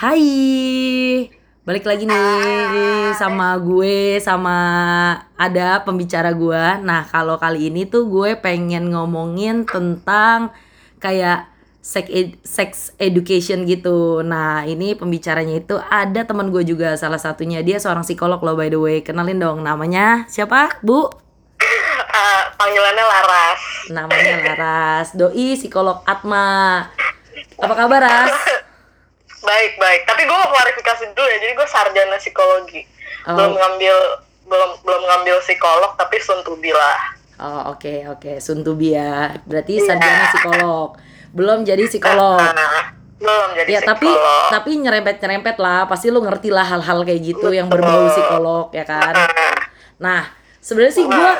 Hai, balik lagi nih sama gue sama ada pembicara gue. Nah kalau kali ini tuh gue pengen ngomongin tentang kayak sex, ed- sex education gitu. Nah ini pembicaranya itu ada teman gue juga salah satunya dia seorang psikolog loh by the way. Kenalin dong namanya siapa Bu? Eh, panggilannya Laras. Namanya Laras. Doi psikolog Atma. Apa kabar Ras? Baik baik. Tapi gue mau klarifikasi dulu ya. Jadi gue sarjana psikologi. Oh. Belum ngambil belum belum ngambil psikolog tapi suntubi lah. Oh oke oke Suntubi ya berarti sarjana psikolog belum jadi psikolog Nah, belum jadi ya tapi psikolog. tapi nyerempet nyerempet lah pasti lu ngerti lah hal-hal kayak gitu yang berbau psikolog ya kan Nah, nah sebenarnya sih gue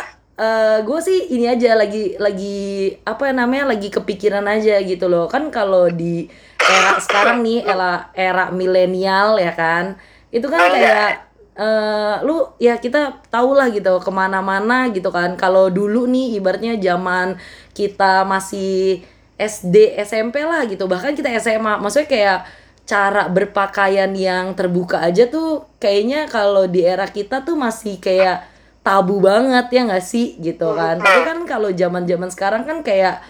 gue sih ini aja lagi lagi apa namanya lagi kepikiran aja gitu loh kan kalau di era sekarang nih era era milenial ya kan. Itu kan kayak eh lu ya kita tau lah gitu ke mana-mana gitu kan. Kalau dulu nih ibaratnya zaman kita masih SD SMP lah gitu. Bahkan kita SMA maksudnya kayak cara berpakaian yang terbuka aja tuh kayaknya kalau di era kita tuh masih kayak tabu banget ya nggak sih? Gitu kan. Tapi kan kalau zaman zaman sekarang kan kayak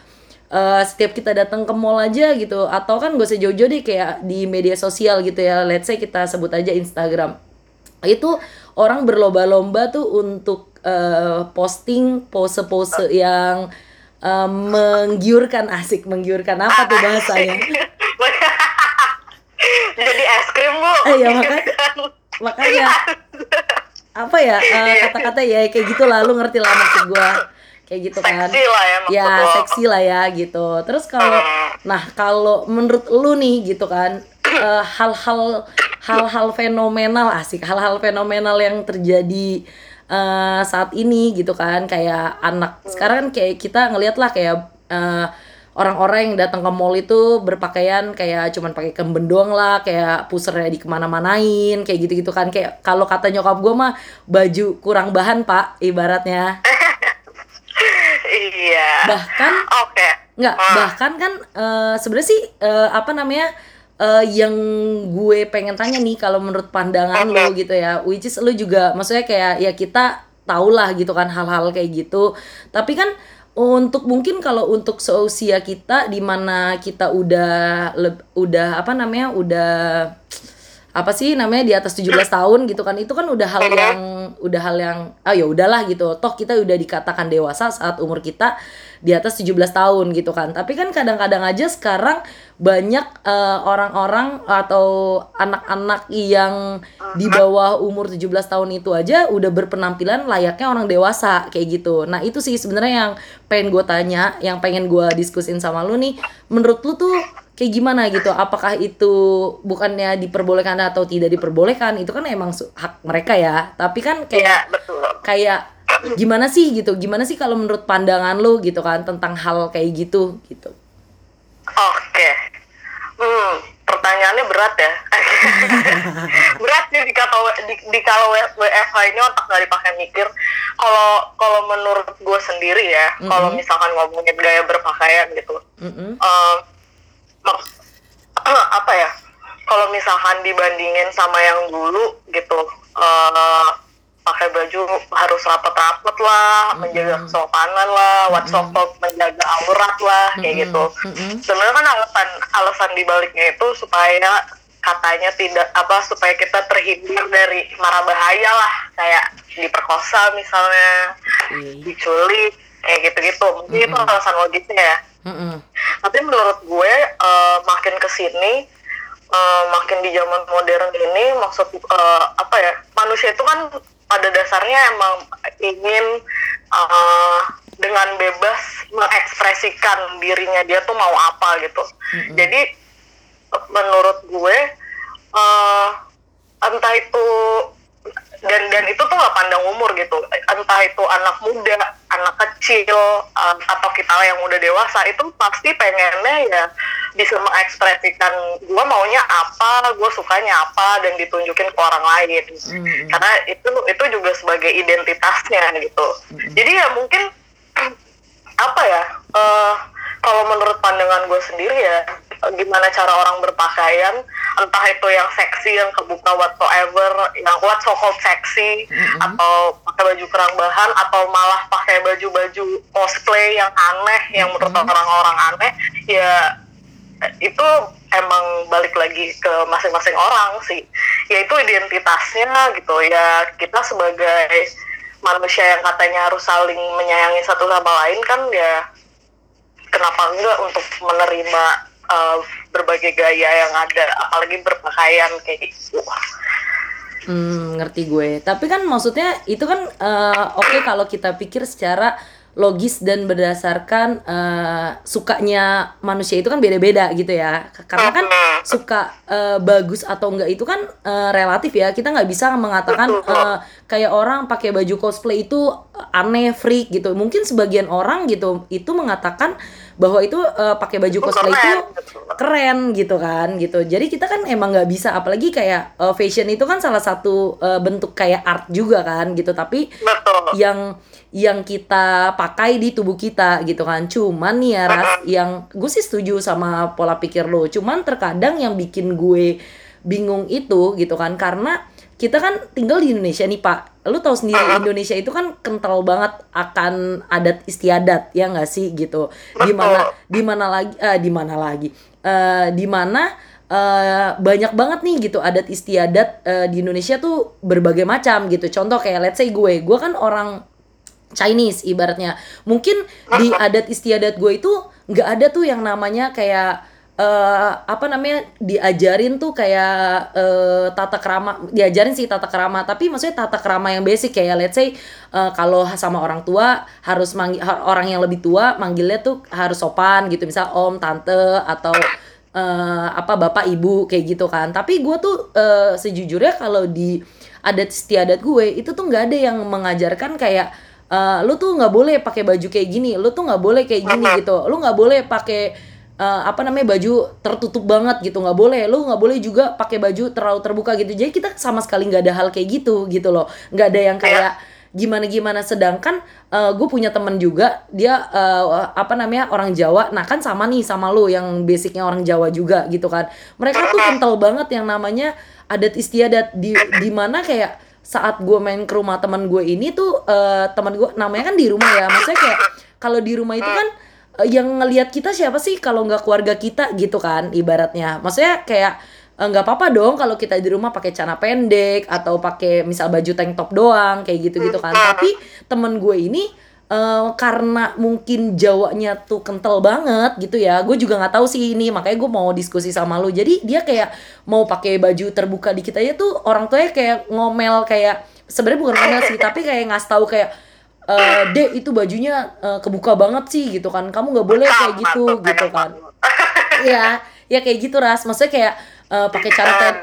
eh, setiap kita datang ke mall aja gitu. Atau kan gak usah jauh-jauh deh kayak di media sosial gitu ya. Let's say kita sebut aja Instagram. Itu orang berlomba-lomba tuh untuk eh, posting pose-pose yang eh, menggiurkan. Asik menggiurkan. Apa tuh bahasanya? Jadi es krim bu. Eh, ya, makanya- makanya. Apa ya? Eh, kata-kata ya kayak gitu lah. Lu ngerti lah maksud gua kayak gitu kan. Seksi lah ya ya lo. seksi lah ya gitu. Terus kalau nah kalau menurut lu nih gitu kan eh, hal-hal hal-hal fenomenal asik hal-hal fenomenal yang terjadi eh, saat ini gitu kan kayak anak. Sekarang kan kayak kita ngeliat lah kayak eh, orang-orang yang datang ke mall itu berpakaian kayak cuman pakai kemben doang lah kayak pusernya di ke mana-manain kayak gitu-gitu kan. Kayak kalau kata nyokap gue mah baju kurang bahan pak ibaratnya Iya. bahkan Oke. Nggak, Ah. bahkan kan eh, sebenarnya sih eh, apa namanya eh, yang gue pengen tanya nih kalau menurut pandangan lo gitu ya, which is lo juga maksudnya kayak ya kita tau lah gitu kan hal-hal kayak gitu. Tapi kan untuk mungkin kalau untuk seusia kita di mana kita udah leb- udah apa namanya udah apa sih namanya di atas 17 tahun gitu kan. Itu kan udah hal yang udah hal yang oh ya udahlah gitu. Toh kita udah dikatakan dewasa saat umur kita di atas 17 tahun gitu kan. Tapi kan kadang-kadang aja sekarang banyak eh, orang-orang atau anak-anak yang di bawah umur 17 tahun itu aja udah berpenampilan layaknya orang dewasa kayak gitu. Nah itu sih sebenarnya yang pengen gue tanya yang pengen gue diskusin sama lu nih. Menurut lu tuh kayak gimana gitu apakah itu bukannya diperbolehkan atau tidak diperbolehkan itu kan emang hak mereka ya tapi kan kayak betul. kayak gimana sih gitu gimana sih kalau menurut pandangan lu gitu kan tentang hal kayak gitu gitu Oke. Hmm, pertanyaannya berat ya. berat nih di kata di, di kalau WFH ini otak nggak dipakai mikir. Kalau kalau menurut gue sendiri ya, kalau misalkan ngomongin gaya berpakaian gitu, eh, mak- apa ya? Kalau misalkan dibandingin sama yang dulu gitu, eh, pakai baju harus rapat-rapat lah, menjaga kesopanan lah, so called menjaga aurat lah, kayak gitu. Sebenarnya kan alasan alasan dibaliknya itu supaya katanya tidak apa supaya kita terhindar dari mara bahaya lah kayak diperkosa misalnya, Iya. diculik kayak gitu-gitu. Mungkin itu alasan logisnya ya Mm-mm. tapi menurut gue eh, makin ke sini eh, makin di zaman modern ini maksud eh, apa ya manusia itu kan pada dasarnya emang ingin eh, dengan bebas mengekspresikan dirinya dia tuh mau apa gitu jadi eh, menurut gue eh, entah itu dan dan itu tuh nggak pandang umur gitu. Entah itu anak muda anak kecil uh, atau kita yang udah dewasa itu pasti pengennya ya bisa mengekspresikan gue maunya apa gue sukanya apa dan ditunjukin ke orang lain. Mm-mm. karena itu itu juga sebagai identitasnya gitu. Jadi ya mungkin apa ya eh, kalau menurut pandangan gue sendiri ya eh, gimana cara orang berpakaian entah itu yang seksi yang kebuka whatsoever yang what so called seksi Mm-mm. atau pakai baju kerang bahan atau malah pakai baju-baju cosplay yang aneh yang menurut orang-orang aneh ya itu emang balik lagi ke masing-masing orang sih. Yaitu identitasnya gitu. Ya kita sebagai manusia yang katanya harus saling menyayangi satu sama lain kan ya kenapa enggak untuk menerima uh, berbagai gaya yang ada apalagi berpakaian kayak gitu Hmm, ngerti gue. Tapi kan maksudnya itu kan eh, oke kalau kita pikir secara logis dan berdasarkan eh, sukanya manusia itu kan beda-beda gitu ya. Karena kan suka eh, bagus atau enggak itu kan eh, relatif ya. Kita nggak bisa mengatakan eh, kayak orang pakai baju cosplay itu aneh, freak gitu. Mungkin sebagian orang gitu itu mengatakan bahwa itu eh, pakai baju cosplay itu keren gitu. keren gitu kan gitu. Jadi kita kan emang nggak bisa apalagi kayak uh, fashion itu kan salah satu uh, bentuk kayak art juga kan gitu. Tapi betul. yang yang kita pakai di tubuh kita gitu kan. Cuman nih ya ras yang gue sih setuju sama pola pikir lo. Cuman terkadang yang bikin gue bingung itu gitu kan. Karena kita kan tinggal di Indonesia nih Pak. Lu tahu sendiri Indonesia itu kan kental banget akan adat istiadat ya nggak sih? Gitu. Di mana di mana lagi eh, di mana lagi? Eh, di mana eh, banyak banget nih gitu adat istiadat eh, di Indonesia tuh berbagai macam gitu. Contoh kayak let's say gue. Gue kan orang Chinese ibaratnya. Mungkin di adat istiadat gue itu nggak ada tuh yang namanya kayak eh apa namanya diajarin tuh kayak eh, tata kerama diajarin sih tata kerama tapi maksudnya tata kerama yang basic kayak let's say eh, kalau sama orang tua harus manggil orang yang lebih tua manggilnya tuh harus sopan gitu misal om tante atau eh, apa bapak ibu kayak gitu kan. Tapi gue tuh eh, sejujurnya kalau di adat istiadat gue itu tuh nggak ada yang mengajarkan kayak eh, lu tuh nggak boleh pakai baju kayak gini lu tuh nggak boleh kayak gini gitu. Lu nggak boleh pakai eh, apa namanya baju tertutup banget gitu. Nggak boleh. Lu nggak boleh juga pakai baju terlalu terbuka gitu. Jadi kita sama sekali nggak ada hal kayak gitu gitu loh. Nggak ada yang kayak gimana gimana sedangkan gue punya temen juga dia eh, apa namanya orang Jawa. Nah kan sama nih sama lu yang basicnya orang Jawa juga gitu kan. Mereka tuh kental banget yang namanya adat istiadat. Di di mana kayak saat gue main ke rumah teman gue ini tuh eh, teman gue namanya kan di rumah ya. Maksudnya kayak kalau di rumah itu kan eh, yang ngelihat kita siapa sih kalau nggak keluarga kita gitu kan ibaratnya. Maksudnya kayak eh, nggak apa-apa dong kalau kita di rumah pakai celana pendek atau pakai misal baju tank top doang kayak gitu gitu kan. Tapi temen gue ini eh, karena mungkin Jawanya tuh kental banget gitu ya gue juga nggak tahu sih ini makanya gue mau diskusi sama lu. Jadi dia kayak mau pakai baju terbuka dikit aja tuh orang tuanya kayak ngomel kayak sebenarnya bukan ngomel sih tapi kayak ngasih tahu kayak eh dek itu bajunya eh, kebuka banget sih gitu kan kamu nggak boleh kayak gitu gitu kan Iya, ya kayak gitu ras. Maksudnya kayak eh, pakai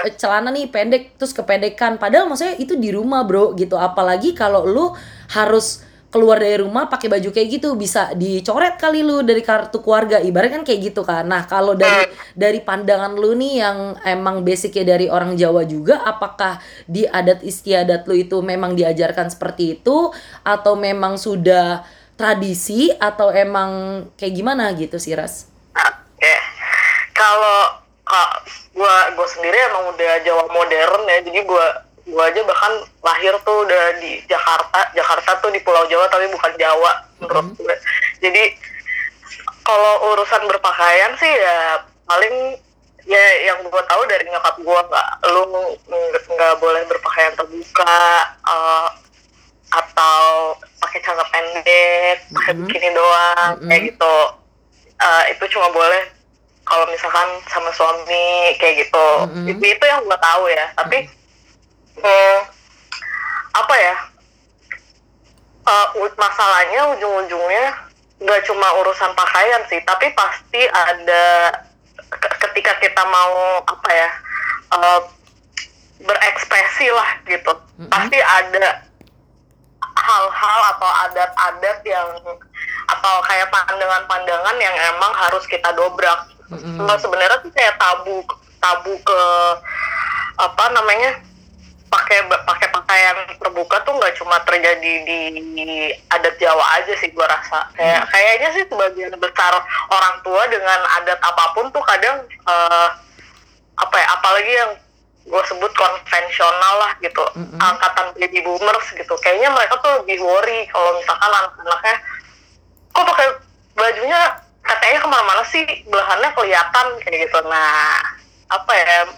eh, celana nih pendek terus kependekan. Padahal maksudnya itu di rumah bro gitu. Apalagi kalau lu harus keluar dari rumah pakai baju kayak gitu bisa dicoret kali lu dari kartu keluarga. Ibarat kan kayak gitu kan nah kalau dari dari pandangan lu nih yang emang basicnya dari orang Jawa juga apakah di adat istiadat lu itu memang diajarkan seperti itu? Atau memang sudah tradisi? Atau emang kayak gimana gitu sih Ras? Oke. Kalau kak gua gua sendiri emang udah Jawa modern ya, jadi gua gua aja bahkan lahir tuh udah di Jakarta. Jakarta tuh di Pulau Jawa tapi bukan Jawa menurut gue. Jadi kalau urusan berpakaian sih ya paling ya yang gua tahu dari nyokap gua nggak lu nggak boleh berpakaian terbuka eh, atau pakai celana pendek, pakai Mhm. bikini doang kayak Mhm. gitu. Eh, itu cuma boleh kalau misalkan sama suami kayak gitu. Mhm. Itu, itu yang gua tahu ya. Tapi eh, apa ya? Eh, u- masalahnya ujung-ujungnya nggak cuma urusan pakaian sih, tapi pasti ada ke- ketika kita mau apa ya? eh, berekspresi lah gitu. Mhm. Pasti ada hal-hal atau adat-adat yang atau kayak pandangan-pandangan yang emang harus kita dobrak. Nah, sebenarnya tuh kayak tabu tabu ke apa namanya pakai pakai pakaian terbuka tuh nggak cuma terjadi di adat Jawa aja sih gua rasa. Kayak kayaknya sih sebagian besar orang tua dengan adat apa pun tuh kadang eh, apa ya apalagi yang gue sebut konvensional lah gitu. Mm-mm. angkatan baby boomers gitu. Kayaknya mereka tuh lebih worry kalau misalkan anak-anaknya kok pakai bajunya? Katanya ke mana-mana sih belahannya kelihatan kayak gitu. Nah apa ya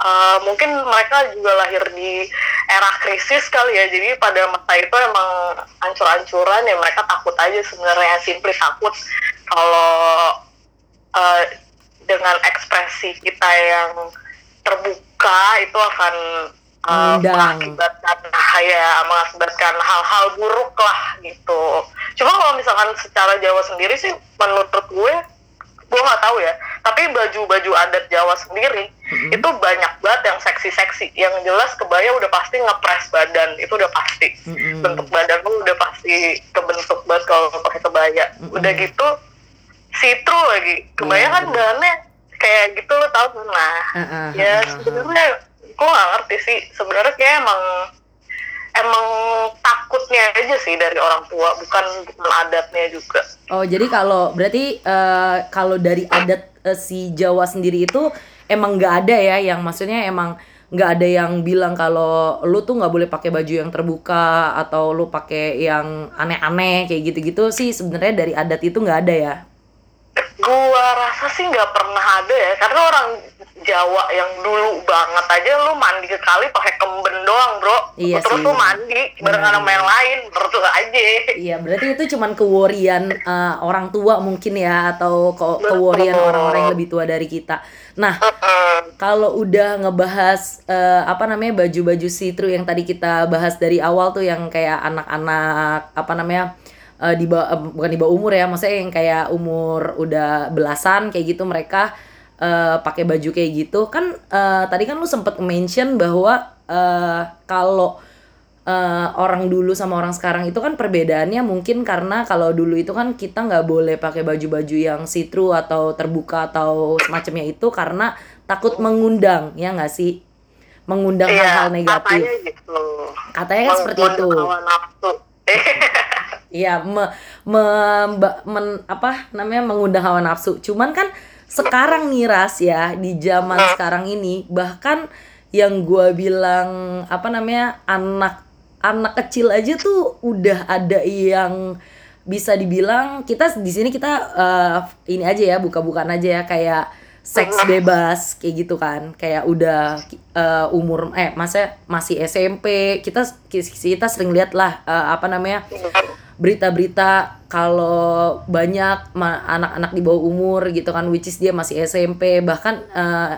eh, mungkin mereka juga lahir di era krisis kali ya jadi pada masa itu emang ancur-ancuran ya mereka takut aja sebenarnya simply takut kalau eh, dengan ekspresi kita yang terbuka itu akan Mengundang. mengakibatkan ya mengakibatkan hal-hal buruk lah gitu. Cuma kalau misalkan secara Jawa sendiri sih menurut gue gue nggak tahu ya. Tapi baju-baju adat Jawa sendiri Mm-mm. itu banyak banget yang seksi-seksi. Yang jelas kebaya udah pasti ngepres badan itu udah pasti. Mm-mm. Bentuk badan lu udah pasti kebentuk banget kalau pakai kebaya. Mm-mm. Udah gitu see-through lagi. Kebaya Iya, kan bener. bahannya kayak gitu lo tau nah Ah, ah, ya sebenarnya gue gak ngerti sih sebenarnya kayak emang emang takutnya aja sih dari orang tua bukan bukan adatnya juga Oh, jadi kalau berarti eh, kalau dari adat eh, si Jawa sendiri itu emang nggak ada ya yang maksudnya emang nggak ada yang bilang kalau lu tuh nggak boleh pakai baju yang terbuka atau lu pakai yang aneh-aneh kayak gitu-gitu sih sebenarnya dari adat itu nggak ada ya. gua rasa sih nggak pernah ada ya karena orang Jawa yang dulu banget aja lu mandi ke kali pakai kemben doang bro. Iya terus sih. lu mandi barengan sama yang lain menurut lu aja. Iya, berarti itu cuman keworian eh, orang tua mungkin ya atau ke keworian orang-orang yang lebih tua dari kita. Nah, kalau udah ngebahas eh, apa namanya baju-baju see-through yang tadi kita bahas dari awal tuh yang kayak anak-anak apa namanya eh, di bawah bukan di bawah umur ya, maksudnya yang kayak umur udah belasan kayak gitu mereka eh, pakai baju kayak gitu kan eh, tadi kan lu sempet mention bahwa eh, kalau eh, orang dulu sama orang sekarang itu kan perbedaannya mungkin karena kalau dulu itu kan kita nggak boleh pakai baju-baju yang see-through atau terbuka atau semacamnya itu karena takut mengundang ya nggak sih? Mengundang Iya, hal-hal negatif. katanya gitu. Katanya kan seperti itu. Mengundang hawa nafsu. Iya, me, me- men- apa namanya mengundang hawa nafsu. Cuman kan sekarang nih Ras ya di zaman sekarang ini bahkan yang gua bilang apa namanya anak anak kecil aja tuh udah ada yang bisa dibilang kita di sini kita eh, ini aja ya buka-bukaan aja ya kayak seks bebas kayak gitu kan. Kayak udah eh, umur eh masa masih SMP kita kita sering lihat lah eh, apa namanya berita-berita kalau banyak anak-anak di bawah umur gitu kan which is dia masih SMP bahkan eh,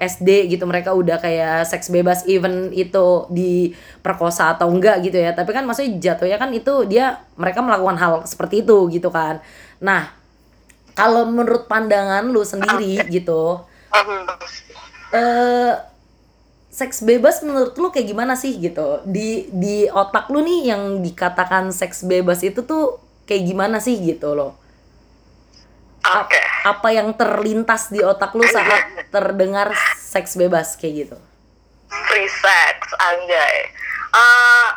SD gitu mereka udah kayak seks bebas even itu diperkosa atau enggak gitu ya. Tapi kan maksudnya jatuhnya kan itu dia mereka melakukan hal seperti itu gitu kan. Nah kalau menurut pandangan lu sendiri gitu eh seks bebas menurut lu kayak gimana sih gitu? Di di otak lu nih yang dikatakan seks bebas itu tuh kayak gimana sih gitu loh? Oke. apa yang terlintas di otak lu saat terdengar seks bebas kayak gitu? Free sex anjay. Eh,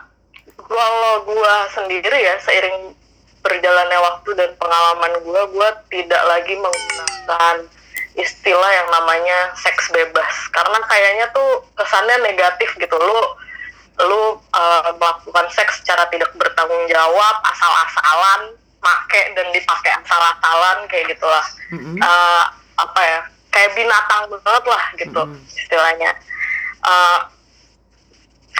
kalau gua sendiri ya seiring berjalannya waktu dan pengalaman gua gua tidak lagi menggunakan istilah yang namanya seks bebas. Karena kayaknya tuh kesannya negatif gitu. Lu lu eh, melakukan seks secara tidak bertanggung jawab asal-asalan make dan dipakai asal-asalan kayak gitulah. Mm-mm. eh, apa ya kayak binatang banget lah gitu Mm. istilahnya. Eh,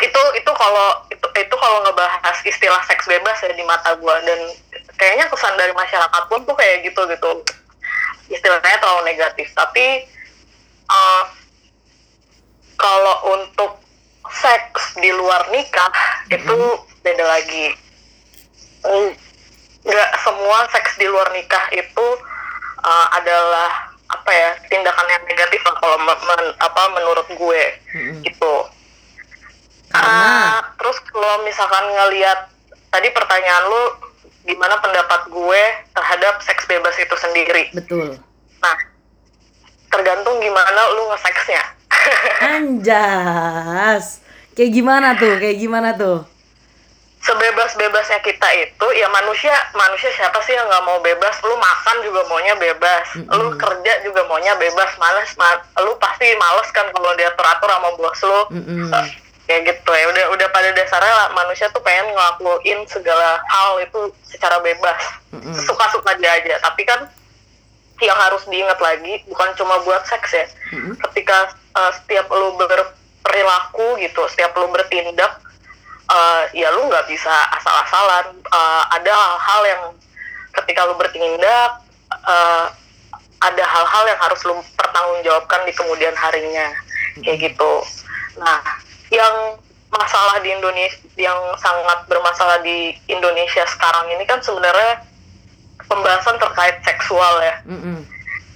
itu itu kalau itu itu kalau ngebahas istilah seks bebas ya di mata gua. Dan kayaknya kesan dari masyarakat pun tuh kayak gitu gitu istilahnya terlalu negatif tapi eh, kalau untuk seks di luar nikah itu beda lagi nggak semua seks di luar nikah itu uh, adalah apa ya tindakan yang negatif lah kalau men- apa menurut gue Mm-mm. gitu. Karena Ah, terus kalau misalkan ngelihat tadi pertanyaan lu gimana pendapat gue terhadap seks bebas itu sendiri. betul. Nah, tergantung gimana lu nge-seksnya. Anjas. kayak gimana tuh kayak gimana tuh sebebas-bebasnya kita itu ya manusia manusia siapa sih yang nggak mau bebas lu makan juga maunya bebas Mm-mm. lu kerja juga maunya bebas males ma- lu pasti males kan kalau diatur atur sama bos lu Mm-mm. Eh, kayak gitu ya. Udah udah pada dasarnya lah, manusia tuh pengen ngelakuin segala hal itu secara bebas. Mm-mm. suka-suka dia aja. Tapi kan yang harus diingat lagi bukan cuma buat seks ya. Mm-mm. ketika uh, setiap lu berperilaku gitu setiap lu bertindak uh, ya lu nggak bisa asal-asalan. Uh, ada hal-hal yang ketika lu bertindak uh, ada hal-hal yang harus lu pertanggungjawabkan di kemudian harinya. Kayak gitu. Nah yang masalah di Indonesia yang sangat bermasalah di Indonesia sekarang ini kan sebenarnya pembahasan terkait seksual ya. Mm-mm.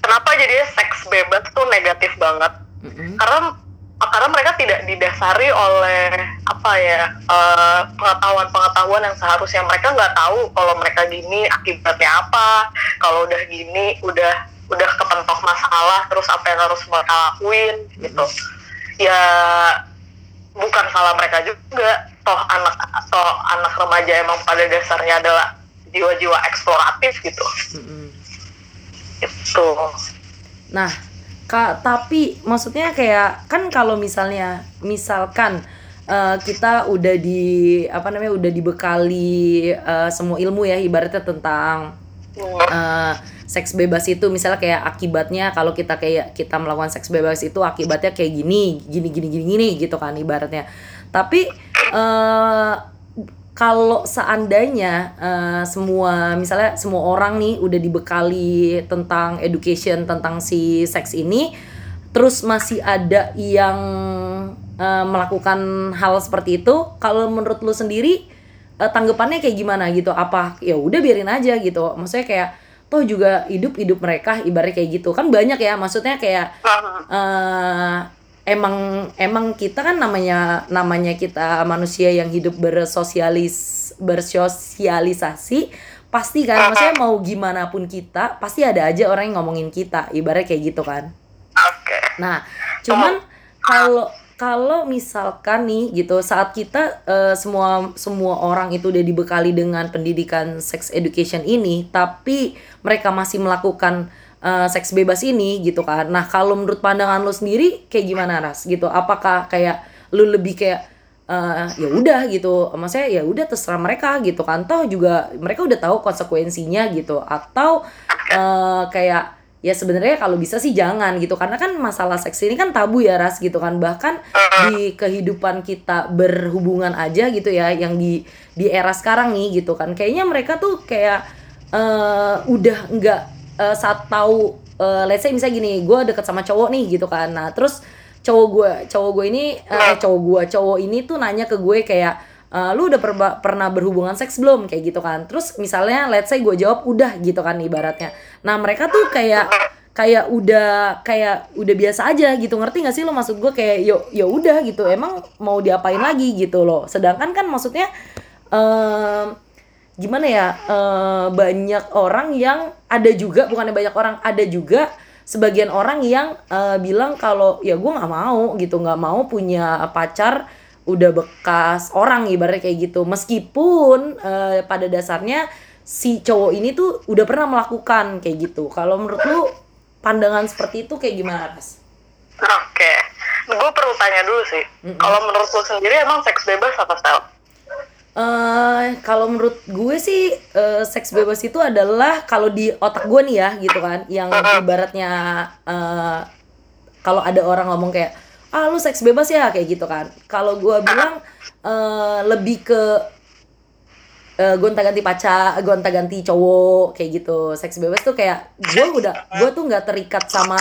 kenapa jadinya seks bebas tuh negatif banget? Mm-mm. karena karena mereka tidak didasari oleh apa ya eh, pengetahuan-pengetahuan yang seharusnya. Mereka nggak tahu kalau mereka gini akibatnya apa kalau udah gini udah udah kepentok masalah terus apa yang harus mereka lakuin gitu. Ya bukan salah mereka juga. Toh anak toh anak remaja emang pada dasarnya adalah jiwa-jiwa eksploratif gitu. Mm-mm. itu Nah, Kak, tapi maksudnya kayak kan kalau misalnya misalkan eh, kita udah di apa namanya udah dibekali eh, semua ilmu ya ibaratnya tentang eh, seks bebas itu misalnya kayak akibatnya kalau kita kayak kita melakukan seks bebas itu akibatnya kayak gini, gini gini gini gini gitu kan ibaratnya. Tapi eh kalau seandainya eh, semua misalnya semua orang nih udah dibekali tentang education tentang si seks ini terus masih ada yang eh, melakukan hal seperti itu kalau menurut lu sendiri eh, tanggapannya kayak gimana gitu apa ya udah biarin aja gitu maksudnya kayak toh juga hidup hidup mereka ibaratnya kayak gitu. Kan banyak ya maksudnya kayak eh emang emang kita kan namanya namanya kita manusia yang hidup bersosialis bersosialisasi pasti kan maksudnya mau gimana pun kita pasti ada aja orang yang ngomongin kita ibaratnya kayak gitu kan. Oke. Nah, cuman kalau kalau misalkan nih gitu saat kita eh, semua semua orang itu udah dibekali dengan pendidikan sex education ini, tapi mereka masih melakukan eh, seks bebas ini gitu kan. Nah, kalau menurut pandangan lo sendiri kayak gimana Ras gitu? Apakah kayak lu lebih kayak eh, ya udah gitu, maksudnya ya udah terserah mereka gitu kan. Toh juga mereka udah tahu konsekuensinya gitu atau eh, kayak ya sebenarnya kalau bisa sih jangan gitu karena kan masalah seks ini kan tabu ya ras gitu kan. Bahkan di kehidupan kita berhubungan aja gitu ya yang di di era sekarang nih gitu kan. Kayaknya mereka tuh kayak eh, udah nggak eh, saat tahu eh, let's say misalnya gini gue deket sama cowok nih gitu kan. Nah terus cowok gue cowok gue ini eh, cowok gue cowok ini tuh nanya ke gue kayak "Eh, lu udah perba- pernah berhubungan seks belum? Kayak gitu kan. Terus misalnya let's say gue jawab udah gitu kan ibaratnya. Nah mereka tuh kayak kayak udah kayak udah biasa aja gitu. Ngerti gak sih lo maksud gue kayak yo ya udah gitu. Emang mau diapain lagi? gitu loh. Sedangkan kan maksudnya em, gimana ya eh, banyak orang yang ada juga bukannya banyak orang ada juga sebagian orang yang eh, bilang kalau ya gue nggak mau gitu. Nggak mau punya pacar udah bekas orang ibaratnya kayak gitu meskipun eh, pada dasarnya si cowok ini tuh udah pernah melakukan kayak gitu kalau menurut lu pandangan seperti itu kayak gimana Ras? Oke, gue perlu tanya dulu sih. Kalau menurut lo sendiri emang seks bebas apa sel? Eh kalau menurut gue sih eh, seks bebas itu adalah kalau di otak gue nih ya gitu kan yang ibaratnya eh, kalau ada orang ngomong kayak ah lu seks bebas ya kayak gitu kan. Kalau gue bilang eh, lebih ke eh, gonta-ganti pacar, gonta-ganti cowok kayak gitu. Seks bebas tuh kayak gue udah gue tuh nggak terikat sama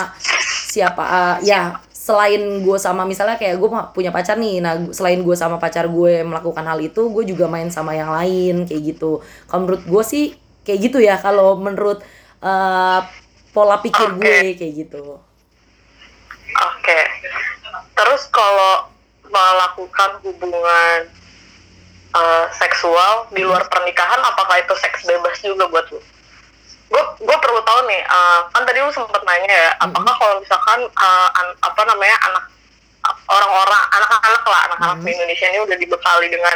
siapa ah, ya selain gue sama misalnya kayak gue punya pacar nih. Nah selain gue sama pacar gue melakukan hal itu gue juga main sama yang lain kayak gitu. Kalau menurut gue sih kayak gitu ya. Kalau menurut eh, pola pikir gue kayak gitu. Oke. Terus kalau melakukan hubungan eh, seksual di luar pernikahan, apakah itu seks bebas juga buat lu? Gue gue perlu tahu nih, eh, kan tadi lu sempat nanya ya, apakah kalau misalkan eh, an- apa namanya anak orang-orang anak-anak lah, anak-anak di Indonesia ini udah dibekali dengan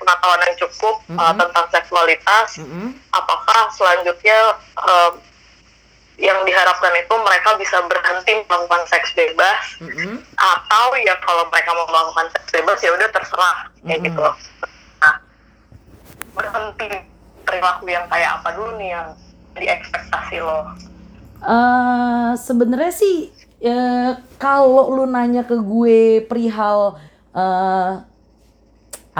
pengetahuan yang cukup uh, tentang seksualitas, Mm-mm. apakah selanjutnya um, yang diharapkan itu mereka bisa berhenti melakukan seks bebas Mm-mm. atau ya kalau mereka mau melakukan seks bebas ya udah terserah kayak Mm-mm. gitu. Nah, berhenti perilaku yang kayak apa dulu nih yang diekspektasi lo? eh sebenarnya sih eh, kalau lu nanya ke gue perihal eh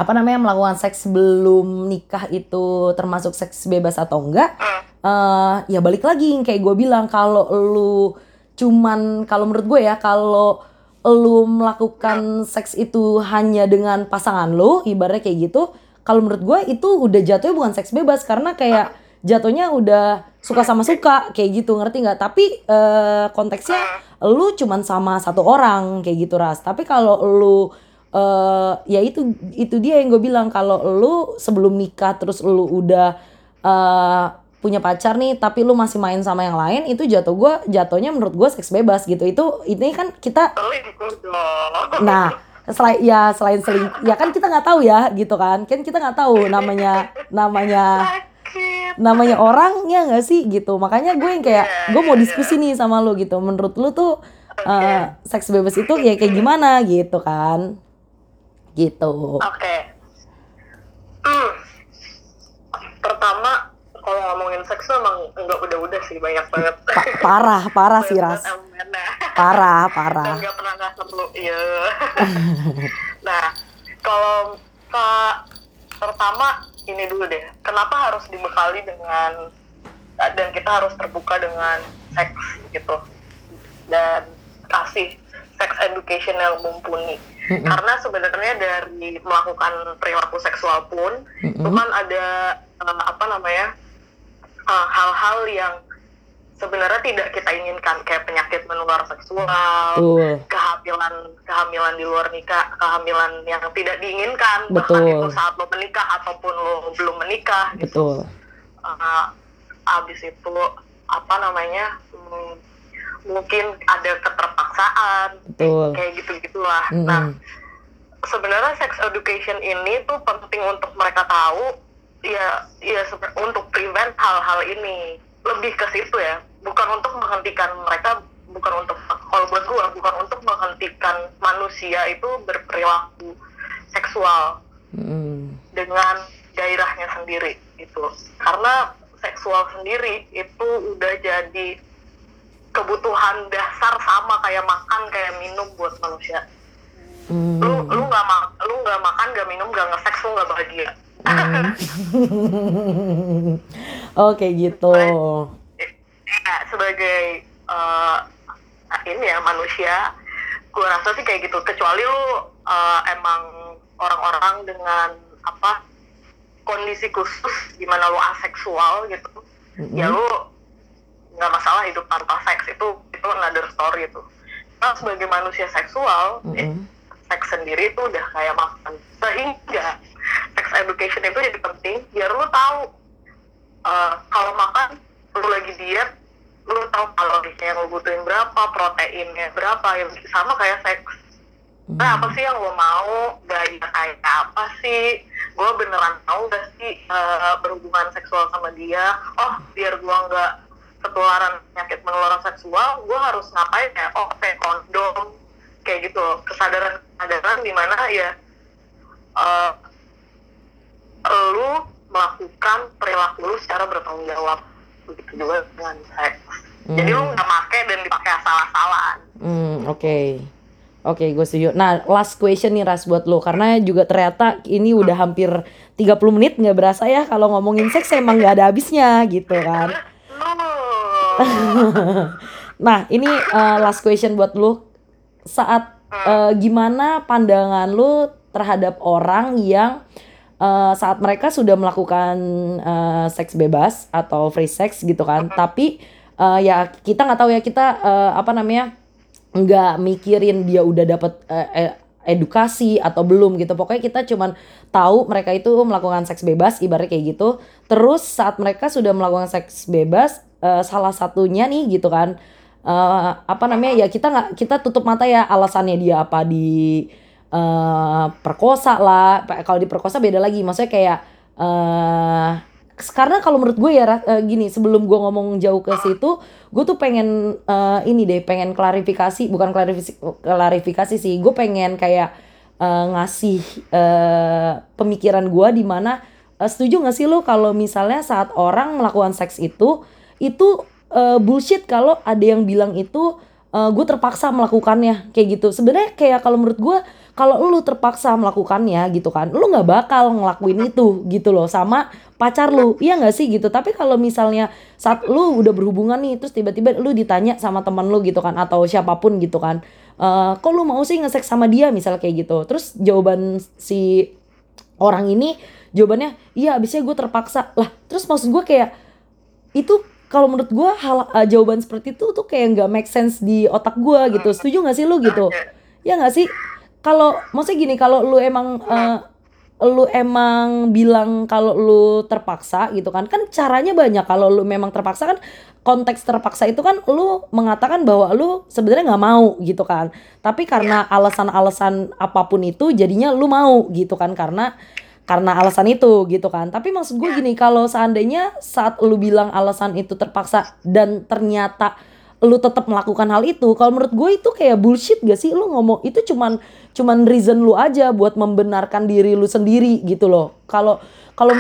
apa namanya melakukan seks sebelum nikah itu termasuk seks bebas atau enggak? Eh ya balik lagi kayak gue bilang kalau lu cuman kalau menurut gue ya kalau lu melakukan seks itu hanya dengan pasangan lu ibaratnya kayak gitu kalau menurut gue itu udah jatuhnya bukan seks bebas karena kayak jatuhnya udah suka sama suka kayak gitu ngerti nggak? Tapi eh, konteksnya lu cuman sama satu orang kayak gitu ras. Tapi kalau lu eh ya itu itu dia yang gue bilang kalau lu sebelum nikah terus lu udah eh punya pacar nih tapi lu masih main sama yang lain itu jatuh gue jatuhnya menurut gue seks bebas gitu. Itu ini kan kita nah selain ya selain seling ya kan kita nggak tahu ya gitu kan. Kan kita nggak tahu namanya namanya namanya orang ya nggak sih gitu. Makanya gue yang kayak Iya, gue mau iya, diskusi nih sama lu gitu. Menurut lu tuh eh, seks bebas itu ya kayak gimana gitu kan gitu Oke. Hmm. Pertama, kalau ngomongin seks tuh emang enggak udah-udah sih banyak banget. Pa- parah parah sih ras parah parah Dan nggak pernah nggak seru, iya. nah, kalau ke pertama ini dulu deh. Kenapa harus dibekali dengan dan kita harus terbuka dengan seks gitu dan kasih sex education yang mumpuni. Mm-mm. Karena sebenarnya dari melakukan perilaku seksual pun itu Mm-mm. kan ada eh, apa namanya eh, hal-hal yang sebenarnya tidak kita inginkan kayak penyakit menular seksual, betul kehamilan kehamilan di luar nikah, kehamilan yang tidak diinginkan bahkan Betul. itu saat lo menikah ataupun lo belum menikah gitu. betul Eh, abis itu apa namanya hmm, mungkin ada keterpaksaan betul kayak gitu gitulah. Mm-mm. Nah sebenarnya sex education ini tuh penting untuk mereka tahu ya ya untuk prevent hal-hal ini lebih ke situ ya bukan untuk menghentikan mereka bukan untuk kalau buat gua bukan untuk menghentikan manusia itu berperilaku seksual Mm-mm. dengan gairahnya sendiri itu karena seksual sendiri itu udah jadi kebutuhan dasar sama kayak makan kayak minum buat manusia. Mm. lu lu nggak ma- lu nggak makan nggak minum nggak nge-sex lu nggak bahagia. Oke gitu. Ya, sebagai eh, ini ya manusia gue rasa sih kayak gitu. Kecuali lu eh, emang orang-orang dengan apa kondisi khusus gimana lu aseksual gitu ya Mm-mm. lu nggak masalah hidup tanpa seks itu itu another story itu. Nah sebagai manusia seksual eh, Mm-mm. seks sendiri itu udah kayak makan. Sehingga sex education itu jadi penting biar lu tahu eh, kalau makan lu lagi diet lu tahu kalorinya yang lu butuhin berapa proteinnya berapa yang sama kayak seks. Nah apa sih yang lo mau? Gaya kayak apa sih? Gue beneran mau gak sih eh, berhubungan seksual sama dia? Oh biar gue nggak ketularan penyakit menular seksual gue harus ngapain ya oh pakai kondom kayak gitu loh. kesadaran kesadaran di mana ya eh, lu melakukan perilaku lu secara bertanggung jawab begitu juga dengan seks jadi lu nggak pakai dan dipakai asal-asalan Hmm, oke. Oke, gue setuju. Nah, last question nih Ras buat lo karena juga ternyata ini udah hampir 30 menit nggak berasa ya kalau ngomongin seks emang nggak ada habisnya gitu kan. Lu Nah, ini eh, last question buat lo. Saat eh, gimana pandangan lo terhadap orang yang eh, saat mereka sudah melakukan eh, seks bebas atau free sex gitu kan, tapi eh, ya kita nggak tahu ya kita eh, apa namanya nggak mikirin dia udah dapet eh, eh, edukasi atau belum gitu. Pokoknya kita cuman tahu mereka itu melakukan seks bebas ibaratnya kayak gitu. Terus saat mereka sudah melakukan seks bebas eh, salah satunya nih gitu kan eh, apa namanya ya kita nggak kita tutup mata ya alasannya dia apa di eh perkosa lah. Kalau diperkosa beda lagi. Maksudnya kayak eh karena kalau menurut gue ya eh, gini sebelum gue ngomong jauh ke situ gue tuh pengen eh, ini deh pengen klarifikasi bukan klarifikasi klarifikasi sih gue pengen kayak eh, ngasih eh, pemikiran gue di mana eh, setuju gak sih lo kalau misalnya saat orang melakukan seks itu itu eh, bullshit kalau ada yang bilang itu gue terpaksa melakukannya kayak gitu. Sebenarnya kayak kalau menurut gue kalau lu terpaksa melakukannya gitu kan lu nggak bakal ngelakuin itu gitu loh sama pacar lu. Iya nggak sih gitu? Tapi kalau misalnya saat lu udah berhubungan nih terus tiba-tiba lu ditanya sama teman lu gitu kan atau siapa pun gitu kan eh kok lu mau sih ngesek sama dia misal kayak gitu? Terus jawaban si orang ini jawabannya iya abisnya gue terpaksa. Lah terus maksud gue kayak itu kalau menurut gue hal uh, jawaban seperti itu tuh kayak nggak make sense di otak gue gitu. Setuju nggak sih lu gitu? Ya nggak sih kalau maksudnya gini kalau lu emang uh, lu emang bilang kalau lu terpaksa gitu kan kan caranya banyak. Kalau lu memang terpaksa kan konteks terpaksa itu kan lu mengatakan bahwa lu sebenarnya nggak mau gitu kan. Tapi karena alasan-alasan apa pun itu jadinya lu mau gitu kan karena karena alasan itu gitu kan. Tapi maksud gue gini kalau seandainya saat lu bilang alasan itu terpaksa dan ternyata lu tetap melakukan hal itu kalau menurut gue itu kayak bullshit gak sih? Lu ngomong itu cuman cuman reason lu aja buat membenarkan diri lu sendiri gitu loh. Kalau kalau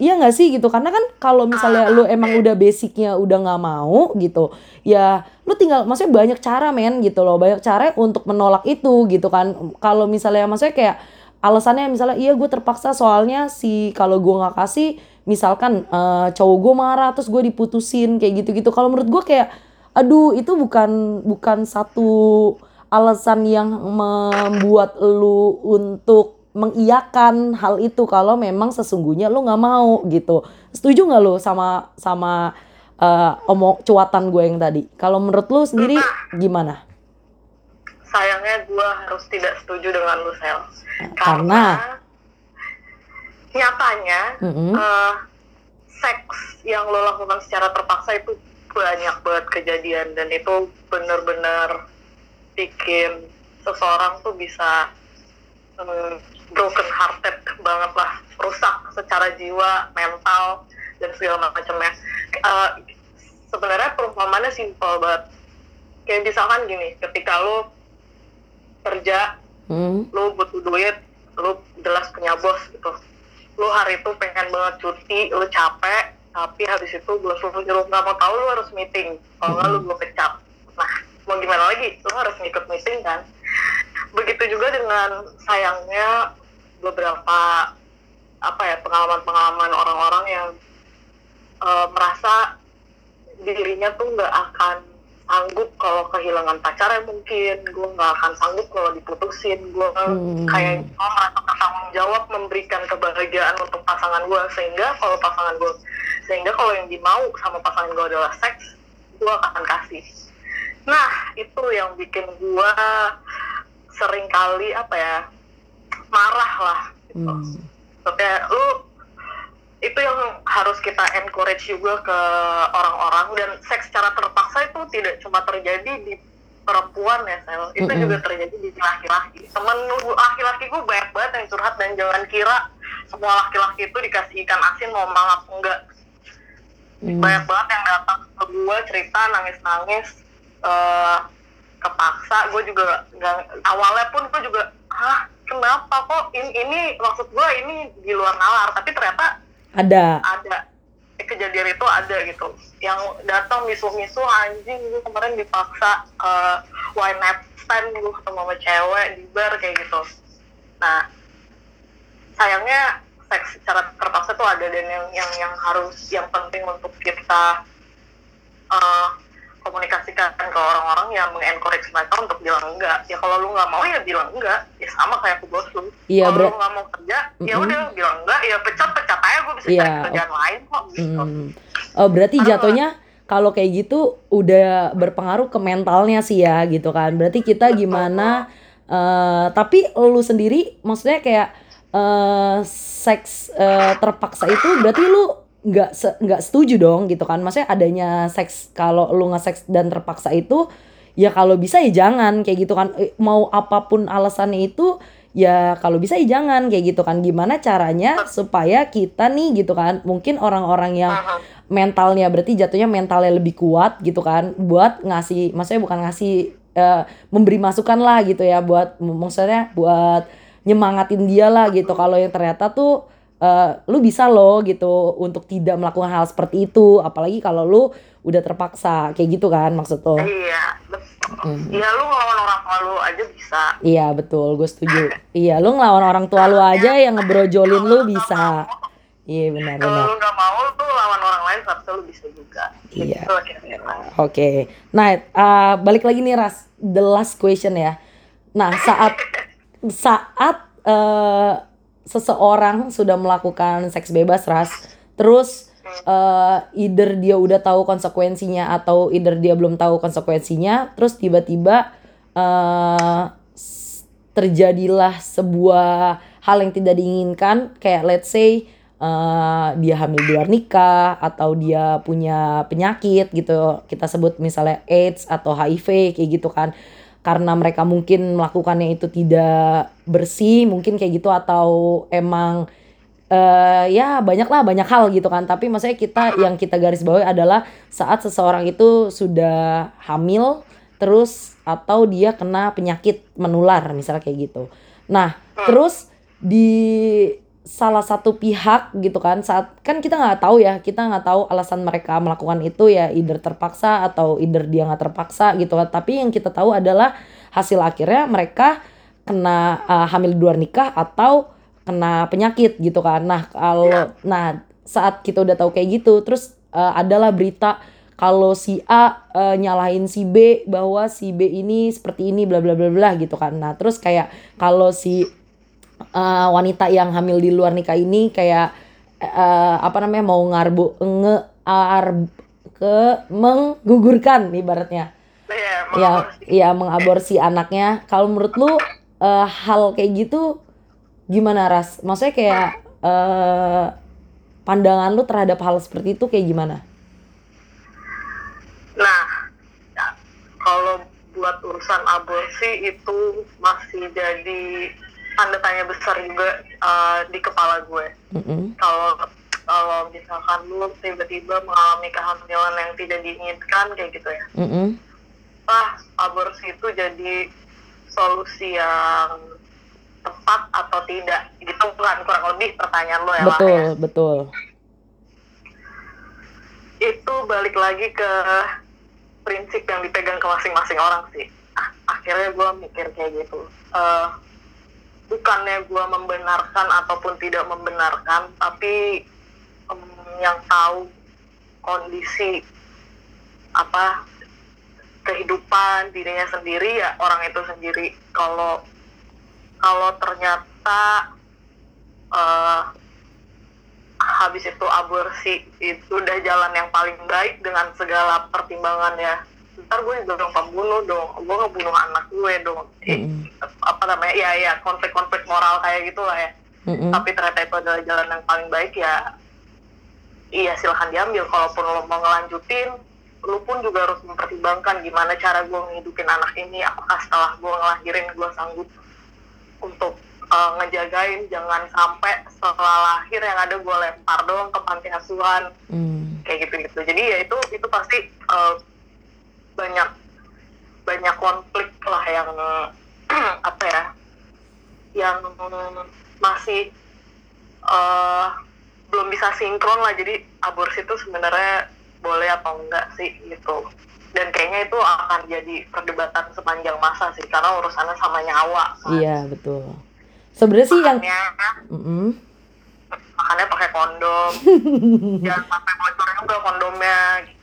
iya nggak sih gitu? Karena kan kalau misalnya lu emang udah basicnya udah nggak mau gitu ya lu tinggal maksudnya banyak cara men gitu loh. Banyak cara untuk menolak itu gitu kan. Kalau misalnya maksudnya kayak alasannya misalnya iya gue terpaksa soalnya si kalau gue nggak kasih misalkan eh, cowok gue marah terus gue diputusin kayak gitu-gitu. Kalau menurut gue kayak aduh itu bukan bukan satu alasan yang membuat lu untuk mengiyakan hal itu kalau memang sesungguhnya lu nggak mau gitu setuju nggak lu sama sama eh, omong cuatan gue yang tadi kalau menurut lu sendiri gimana sayangnya gue harus tidak setuju dengan lu Sel Karena? nyatanya Mm-mm. eh, seks yang lo lakukan secara terpaksa itu banyak banget kejadian dan itu bener-bener bikin seseorang tuh bisa mm, broken hearted banget lah rusak secara jiwa mental dan segala macamnya. Eh, sebenarnya perumpamannya simpel banget. Kayak misalkan gini ketika lo kerja Hmm. lu butuh duit lu jelas punya bos gitu. Lu hari itu pengen banget cuti lu capek tapi habis itu bos lu nyuruh nggak mau tahu lu harus meeting. Kalau nggak lu gue pecat nah mau gimana lagi? Lu harus ngikut meeting kan? Begitu juga dengan sayangnya beberapa apa ya pengalaman-pengalaman orang-orang yang eh, merasa dirinya tuh nggak akan sanggup kalau kehilangan pacarnya mungkin. Gue nggak akan sanggup kalau diputusin. Gue Hmm. kayak gue merasa bertanggung jawab memberikan kebahagiaan untuk pasangan gue sehingga kalau pasangan gue sehingga kalau yang dimau sama pasangan gue adalah seks gue akan kasih. Nah itu yang bikin gue sering kali apa ya marah lah gitu. Hmm. Maksudnya lu itu yang harus kita encourage juga ke orang-orang. Dan seks secara terpaksa itu tidak cuma terjadi di perempuan ya Sel. Itu Mm-mm. juga terjadi di laki-laki. Temen laki-laki gue banyak banget yang curhat dan jangan kira semua laki-laki itu dikasih ikan asin mau mangap enggak. Hmm. banyak banget yang datang ke gue cerita nangis-nangis eh, kepaksa. Gue juga nggak awalnya pun gue juga hah kenapa kok? Ini, ini maksud gue ini di luar nalar. Tapi ternyata ada. Ada. Kejadian itu ada gitu. Yang datang misuh-misuh anjing gue kemarin dipaksa eh wine night stand gue ketemu sama cewek di bar kayak gitu. Nah sayangnya seks secara terpaksa tuh ada dan yang yang yang harus yang penting untuk kita eh, komunikasikan ke orang-orang yang mengencourage mereka untuk bilang enggak ya kalau lu nggak mau ya bilang enggak ya sama kayak aku bos lu Iya, kalau lu nggak mau kerja ya Mm-mm. udah bilang enggak ya pecat pecat aja gue bisa Iya, cari kerjaan lain kok gitu. Hmm. Oh, berarti Karena- jatuhnya kalau kayak gitu udah berpengaruh ke mentalnya sih ya gitu kan. Berarti kita Betul. gimana eh tapi lu sendiri maksudnya kayak eh seks eh, terpaksa itu berarti lu nggak se- nggak setuju dong gitu kan. Maksudnya adanya seks kalau lu nge-seks dan terpaksa itu ya kalau bisa ya jangan kayak gitu kan. Eh, Mau apa pun alasannya itu ya kalau bisa ya jangan kayak gitu kan gimana caranya supaya kita nih gitu kan mungkin orang-orang yang mentalnya berarti jatuhnya mentalnya lebih kuat gitu kan buat ngasih maksudnya bukan ngasih eh, memberi masukan lah gitu ya buat maksudnya buat nyemangatin dia lah gitu kalau yang ternyata tuh eh, lu bisa loh gitu untuk tidak melakukan hal seperti itu. Apalagi kalau lu udah terpaksa kayak gitu kan maksud lo? Iya betul. Hmm. Iya lu ngelawan orang tua lu aja bisa. Iya betul. Gue setuju. Iya lu ngelawan orang tua lu aja yang ngebrojolin lu bisa. iya benar kalau benar. lu nggak mau lu lawan orang lain seharusnya lu bisa juga. Iya. gitu Oke, nah uh, balik lagi nih Ras, the last question ya. Nah saat saat uh, seseorang sudah melakukan seks bebas Ras, terus uh, either dia udah tahu konsekuensinya atau either dia belum tahu konsekuensinya, terus tiba-tiba uh, terjadilah sebuah hal yang tidak diinginkan, kayak let's say eh, dia hamil di luar nikah atau dia punya penyakit gitu. Kita sebut misalnya AIDS atau HIV kayak gitu kan karena mereka mungkin melakukannya itu tidak bersih mungkin kayak gitu atau emang eh ya banyak lah banyak hal gitu kan. Tapi maksudnya kita yang kita garis bawahi adalah saat seseorang itu sudah hamil terus atau dia kena penyakit menular misalnya kayak gitu. Nah terus di salah satu pihak gitu kan. Saat kan kita nggak tahu ya kita nggak tahu alasan mereka melakukan itu ya either terpaksa atau either dia nggak terpaksa gitu kan. Tapi yang kita tahu adalah hasil akhirnya mereka kena uh, hamil di luar nikah atau kena penyakit gitu kan. Nah kalau nah saat kita udah tahu kayak gitu terus uh, adalah berita kalau si A uh, nyalahin si B bahwa si B ini seperti ini bla bla bla bla gitu kan. Nah terus kayak kalau si uh, wanita yang hamil di luar nikah ini kayak uh, apa namanya mau ngarbu nge ar ke menggugurkan ibaratnya. Iya, ya mengaborsi. ya mengaborsi anaknya. Kalau menurut lu uh, hal kayak gitu gimana ras? Maksudnya kayak uh, pandangan lu terhadap hal seperti itu kayak gimana? Nah, ya, kalau buat urusan aborsi itu masih jadi tanda tanya besar juga uh, di kepala gue. Kalau kalau misalkan lu tiba-tiba mengalami kehamilan yang tidak diinginkan kayak gitu ya, Mm-mm. ah aborsi itu jadi solusi yang tepat atau tidak gitu kan kurang lebih pertanyaan lo ya Wah, ya. betul betul itu balik lagi ke prinsip yang dipegang ke masing-masing orang sih. Ah, akhirnya gue mikir kayak gitu. Eh, bukannya gue membenarkan ataupun tidak membenarkan, tapi em, yang tahu kondisi apa kehidupan dirinya sendiri ya orang itu sendiri. Kalau kalau ternyata eh, habis itu aborsi itu udah jalan yang paling baik dengan segala pertimbangan ya ntar gue juga dong pembunuh dong gue ngebunuh anak gue dong Eh, Mm-mm. Apa namanya ya ya konflik-konflik moral kayak gitulah ya. Mm-mm. tapi ternyata itu adalah jalan yang paling baik ya iya silahkan diambil. Kalaupun lo mau ngelanjutin lu pun juga harus mempertimbangkan gimana cara gue ngehidupin anak ini. Apakah setelah gue ngelahirin gue sanggup untuk uh, ngejagain jangan sampai setelah lahir yang ada gue lempar doang ke panti asuhan. Mm. kayak gitu gitu jadi ya itu itu pasti uh, banyak banyak konflik lah yang apa ya yang masih uh, belum bisa sinkron lah jadi aborsi itu sebenarnya boleh atau enggak sih gitu dan kayaknya itu akan jadi perdebatan sepanjang masa sih karena urusannya sama nyawa kan. iya betul sebenarnya sih yang makanya Mm-mm. makanya pakai kondom jangan sampai bocor juga kondomnya gitu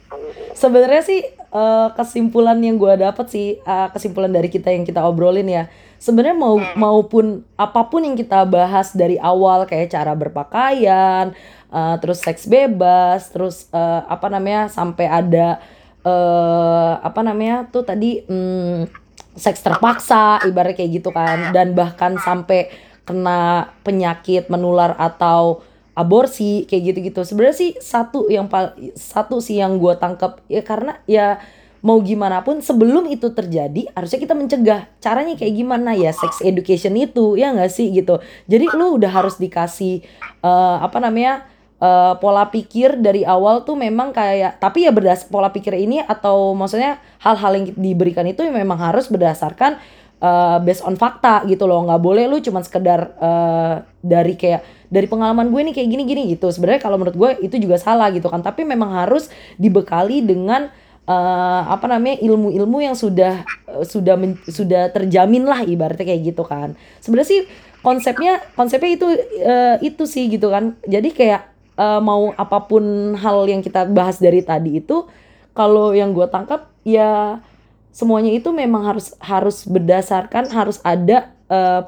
Sebenarnya sih eh, kesimpulan yang gue dapet sih eh, kesimpulan dari kita yang kita obrolin ya sebenarnya mau maupun apa pun yang kita bahas dari awal kayak cara berpakaian eh, terus seks bebas terus eh, apa namanya sampai ada eh apa namanya tuh tadi hmm, seks terpaksa ibarat kayak gitu kan. Dan bahkan sampai kena penyakit menular atau aborsi kayak gitu-gitu. Sebenarnya sih satu yang satu sih yang gue tangkap ya karena ya mau gimana pun sebelum itu terjadi harusnya kita mencegah. Caranya kayak gimana? Ya sex education itu ya nggak sih gitu. Jadi lu udah harus dikasih uh, apa namanya uh, pola pikir dari awal tuh memang kayak tapi ya berdas pola pikir ini atau maksudnya hal-hal yang diberikan itu memang harus berdasarkan uh, based on fakta gitu loh. Nggak boleh lu cuman sekedar uh, dari kayak dari pengalaman gue nih kayak gini gini gitu. Sebenarnya kalau menurut gue itu juga salah gitu kan. Tapi memang harus dibekali dengan uh, apa namanya ilmu-ilmu yang sudah sudah men, sudah terjamin lah ibaratnya kayak gitu kan. Sebenarnya sih konsepnya konsepnya itu uh, itu sih gitu kan. Jadi kayak uh, mau apa pun hal yang kita bahas dari tadi itu kalau yang gue tangkap ya semuanya itu memang harus harus berdasarkan harus ada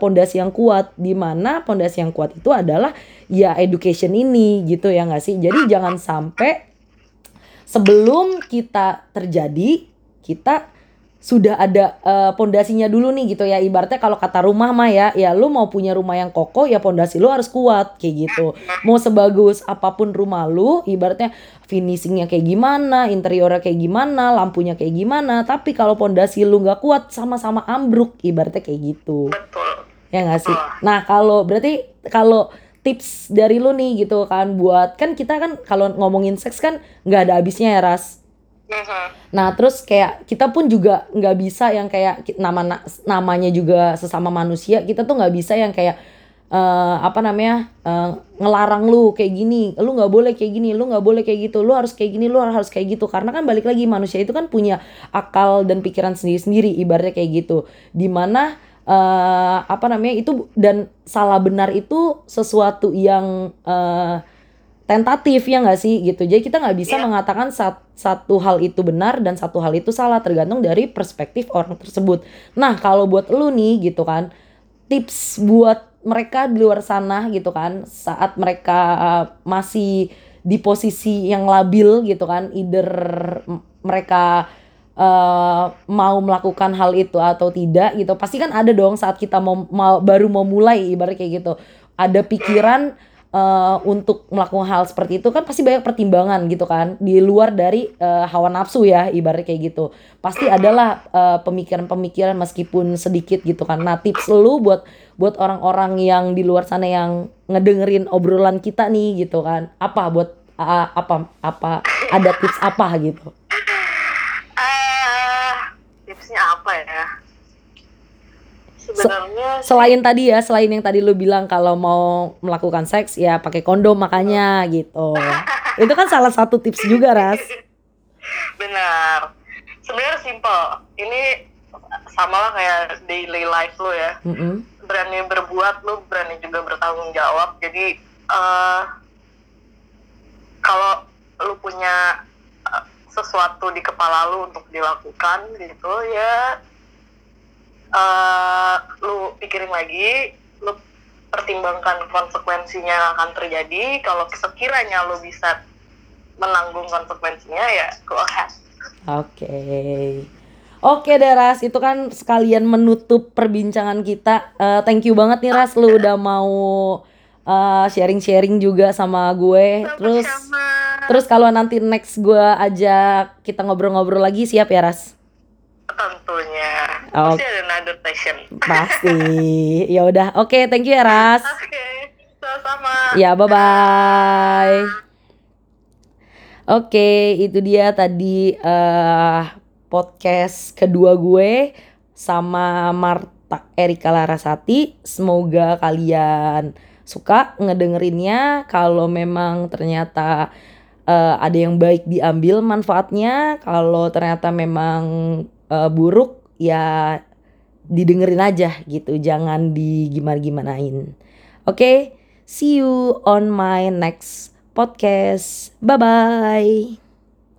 pondasi uh, yang kuat di mana pondasi yang kuat itu adalah ya education ini gitu ya nggak sih? Jadi jangan sampai sebelum kita terjadi kita sudah ada uh, pondasinya dulu nih gitu ya. Ibaratnya kalau kata rumah mah ya ya lu mau punya rumah yang kokoh ya pondasi lu harus kuat kayak gitu. Mau sebagus apa pun rumah lu ibaratnya finishingnya kayak gimana interiornya kayak gimana lampunya kayak gimana tapi kalau pondasi lu nggak kuat sama-sama ambruk ibaratnya kayak gitu. Ya nggak sih? Nah kalau berarti kalau tips dari lu nih gitu kan buat kan kita kan kalau ngomongin seks kan nggak ada habisnya ya ras. Nah terus kayak kita pun juga nggak bisa yang kayak nama namanya juga sesama manusia kita tuh nggak bisa yang kayak uh, apa namanya uh, ngelarang lu kayak gini lu nggak boleh kayak gini lu nggak boleh kayak gitu lu harus kayak gini lu harus kayak gitu. Karena kan balik lagi manusia itu kan punya akal dan pikiran sendiri sendiri ibaratnya kayak gitu. Di mana uh, apa namanya itu dan salah benar itu sesuatu yang uh, tentatif ya nggak sih? Gitu. Jadi kita nggak bisa yeah. mengatakan sat, satu hal itu benar dan satu hal itu salah tergantung dari perspektif orang tersebut. Nah kalau buat lu nih gitu kan tips buat mereka di luar sana gitu kan saat mereka uh, masih di posisi yang labil gitu kan either mereka uh, mau melakukan hal itu atau tidak gitu. Pasti kan ada dong saat kita mau, mau baru mau mulai ibarat kayak gitu. Ada pikiran uh, untuk melakukan hal seperti itu kan pasti banyak pertimbangan gitu kan. Di luar dari uh, hawa nafsu ya ibarat kayak gitu. Pasti adalah pemikiran-pemikiran uh, meskipun sedikit gitu kan. Nah tips lu buat buat orang-orang yang di luar sana yang ngedengerin obrolan kita nih gitu kan. Apa buat uh, apa apa ada tips apa gitu? Tipsnya apa ya sebenarnya selain tadi ya selain yang tadi lu bilang kalau mau melakukan seks ya pakai kondom makanya gitu. Itu kan salah satu tips juga ras. Benar. Sebenarnya simple. Ini sama lah kayak daily life lu ya. Mm -hmm. berani berbuat lu berani juga bertanggung jawab. Jadi uh, kalau lu punya sesuatu di kepala lu untuk dilakukan gitu ya uh, lu pikirin lagi lu pertimbangkan konsekuensinya yang akan terjadi kalau sekiranya lu bisa menanggung konsekuensinya ya go ahead oke okay. Oke deh Ras, itu kan sekalian menutup perbincangan kita. Uh, thank you banget nih Ras, lu udah mau eh, sharing-sharing juga sama gue. Sama-sama. Terus Terus kalau nanti next gue ajak kita ngobrol-ngobrol lagi siap ya Ras? Tentunya. Oh. Pasti ada another session. Pasti. ya udah. Oke, okay, thank you ya Ras. Oke, okay. sama-sama. Ya, bye-bye. Oke, okay, itu dia tadi uh, podcast kedua gue sama Marta Erika Larasati. Semoga kalian suka ngedengerinnya. Kalau memang ternyata uh, ada yang baik diambil manfaatnya kalau ternyata memang uh, buruk ya didengerin aja gitu. Jangan digimana-gimanain. Oke okay? see you on my next podcast. Bye bye